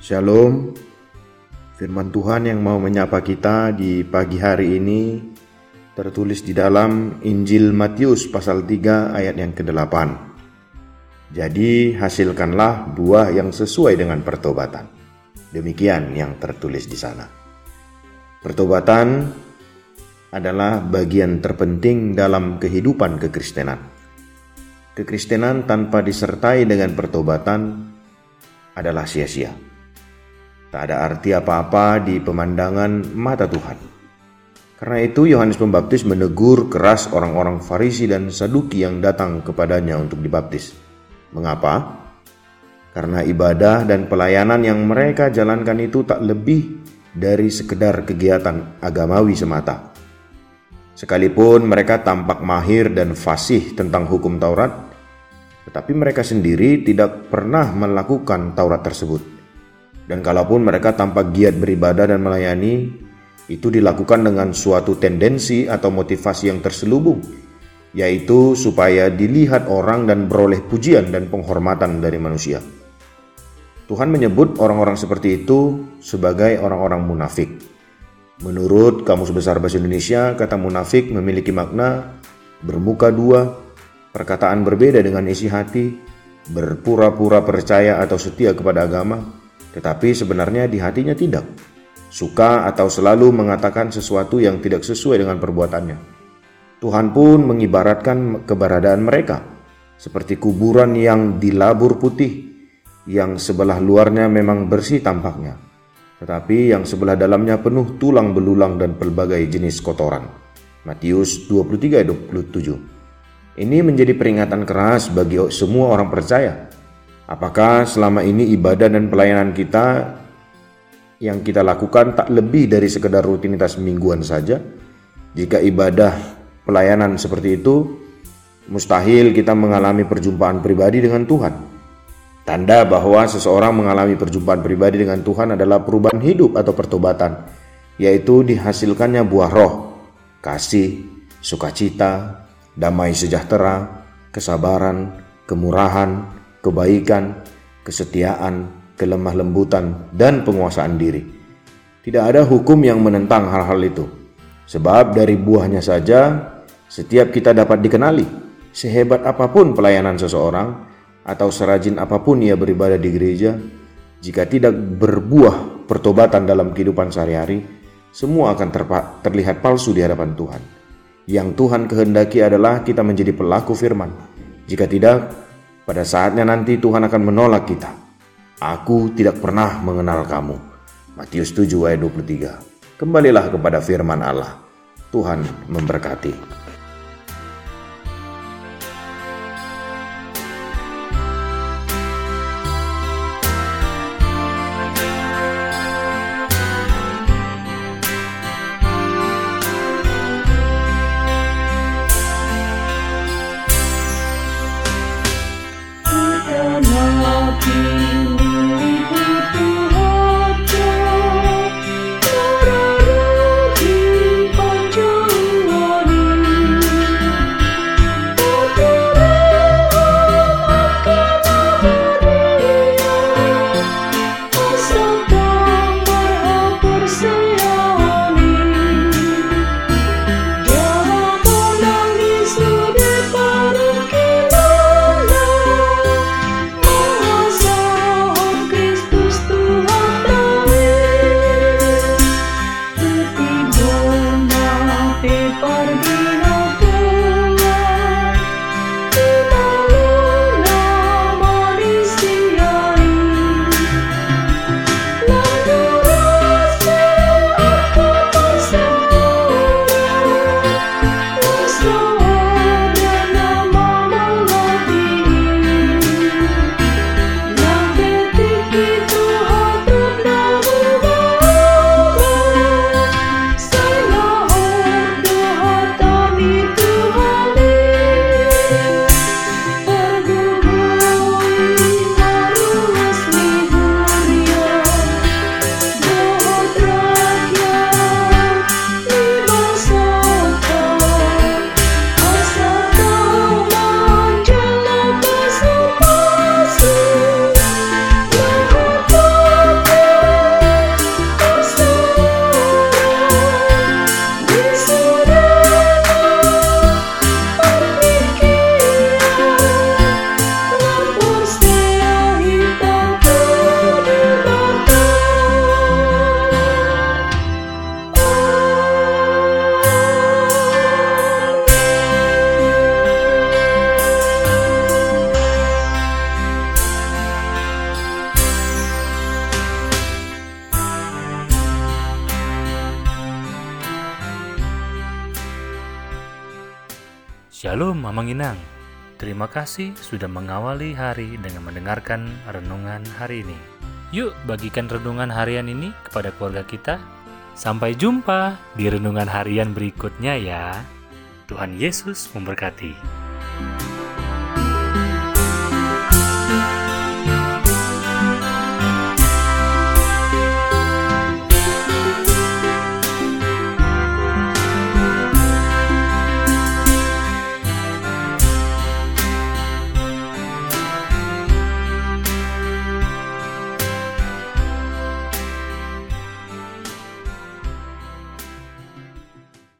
Shalom. Firman Tuhan yang mau menyapa kita di pagi hari ini tertulis di dalam Injil Matius pasal 3 ayat yang ke-8. Jadi hasilkanlah buah yang sesuai dengan pertobatan. Demikian yang tertulis di sana. Pertobatan adalah bagian terpenting dalam kehidupan kekristenan. Kekristenan tanpa disertai dengan pertobatan adalah sia-sia. Tak ada arti apa-apa di pemandangan mata Tuhan. Karena itu Yohanes Pembaptis menegur keras orang-orang Farisi dan Saduki yang datang kepadanya untuk dibaptis. Mengapa? Karena ibadah dan pelayanan yang mereka jalankan itu tak lebih dari sekedar kegiatan agamawi semata. Sekalipun mereka tampak mahir dan fasih tentang hukum Taurat, tetapi mereka sendiri tidak pernah melakukan Taurat tersebut. Dan kalaupun mereka tampak giat beribadah dan melayani, itu dilakukan dengan suatu tendensi atau motivasi yang terselubung, yaitu supaya dilihat orang dan beroleh pujian dan penghormatan dari manusia. Tuhan menyebut orang-orang seperti itu sebagai orang-orang munafik. Menurut Kamus Besar Bahasa Indonesia, kata munafik memiliki makna bermuka dua, perkataan berbeda dengan isi hati, berpura-pura percaya atau setia kepada agama, tetapi sebenarnya di hatinya tidak. Suka atau selalu mengatakan sesuatu yang tidak sesuai dengan perbuatannya. Tuhan pun mengibaratkan keberadaan mereka seperti kuburan yang dilabur putih, yang sebelah luarnya memang bersih tampaknya, tetapi yang sebelah dalamnya penuh tulang belulang dan pelbagai jenis kotoran. Matius 23:27. Ini menjadi peringatan keras bagi semua orang percaya Apakah selama ini ibadah dan pelayanan kita yang kita lakukan tak lebih dari sekedar rutinitas mingguan saja? Jika ibadah pelayanan seperti itu, mustahil kita mengalami perjumpaan pribadi dengan Tuhan. Tanda bahwa seseorang mengalami perjumpaan pribadi dengan Tuhan adalah perubahan hidup atau pertobatan, yaitu dihasilkannya buah roh, kasih, sukacita, damai sejahtera, kesabaran, kemurahan, kebaikan, kesetiaan, kelemah lembutan, dan penguasaan diri. Tidak ada hukum yang menentang hal-hal itu. Sebab dari buahnya saja setiap kita dapat dikenali. Sehebat apa pun pelayanan seseorang atau serajin apa pun ia beribadah di gereja, jika tidak berbuah pertobatan dalam kehidupan sehari-hari, semua akan terlihat palsu di hadapan Tuhan. Yang Tuhan kehendaki adalah kita menjadi pelaku firman. Jika tidak, pada saatnya nanti Tuhan akan menolak kita. Aku tidak pernah mengenal kamu. Matius 7 ayat 23. Kembalilah kepada firman Allah. Tuhan memberkati. Shalom Mama Inang. Terima kasih sudah mengawali hari dengan mendengarkan renungan hari ini. Yuk bagikan renungan harian ini kepada keluarga kita. Sampai jumpa di renungan harian berikutnya ya. Tuhan Yesus memberkati.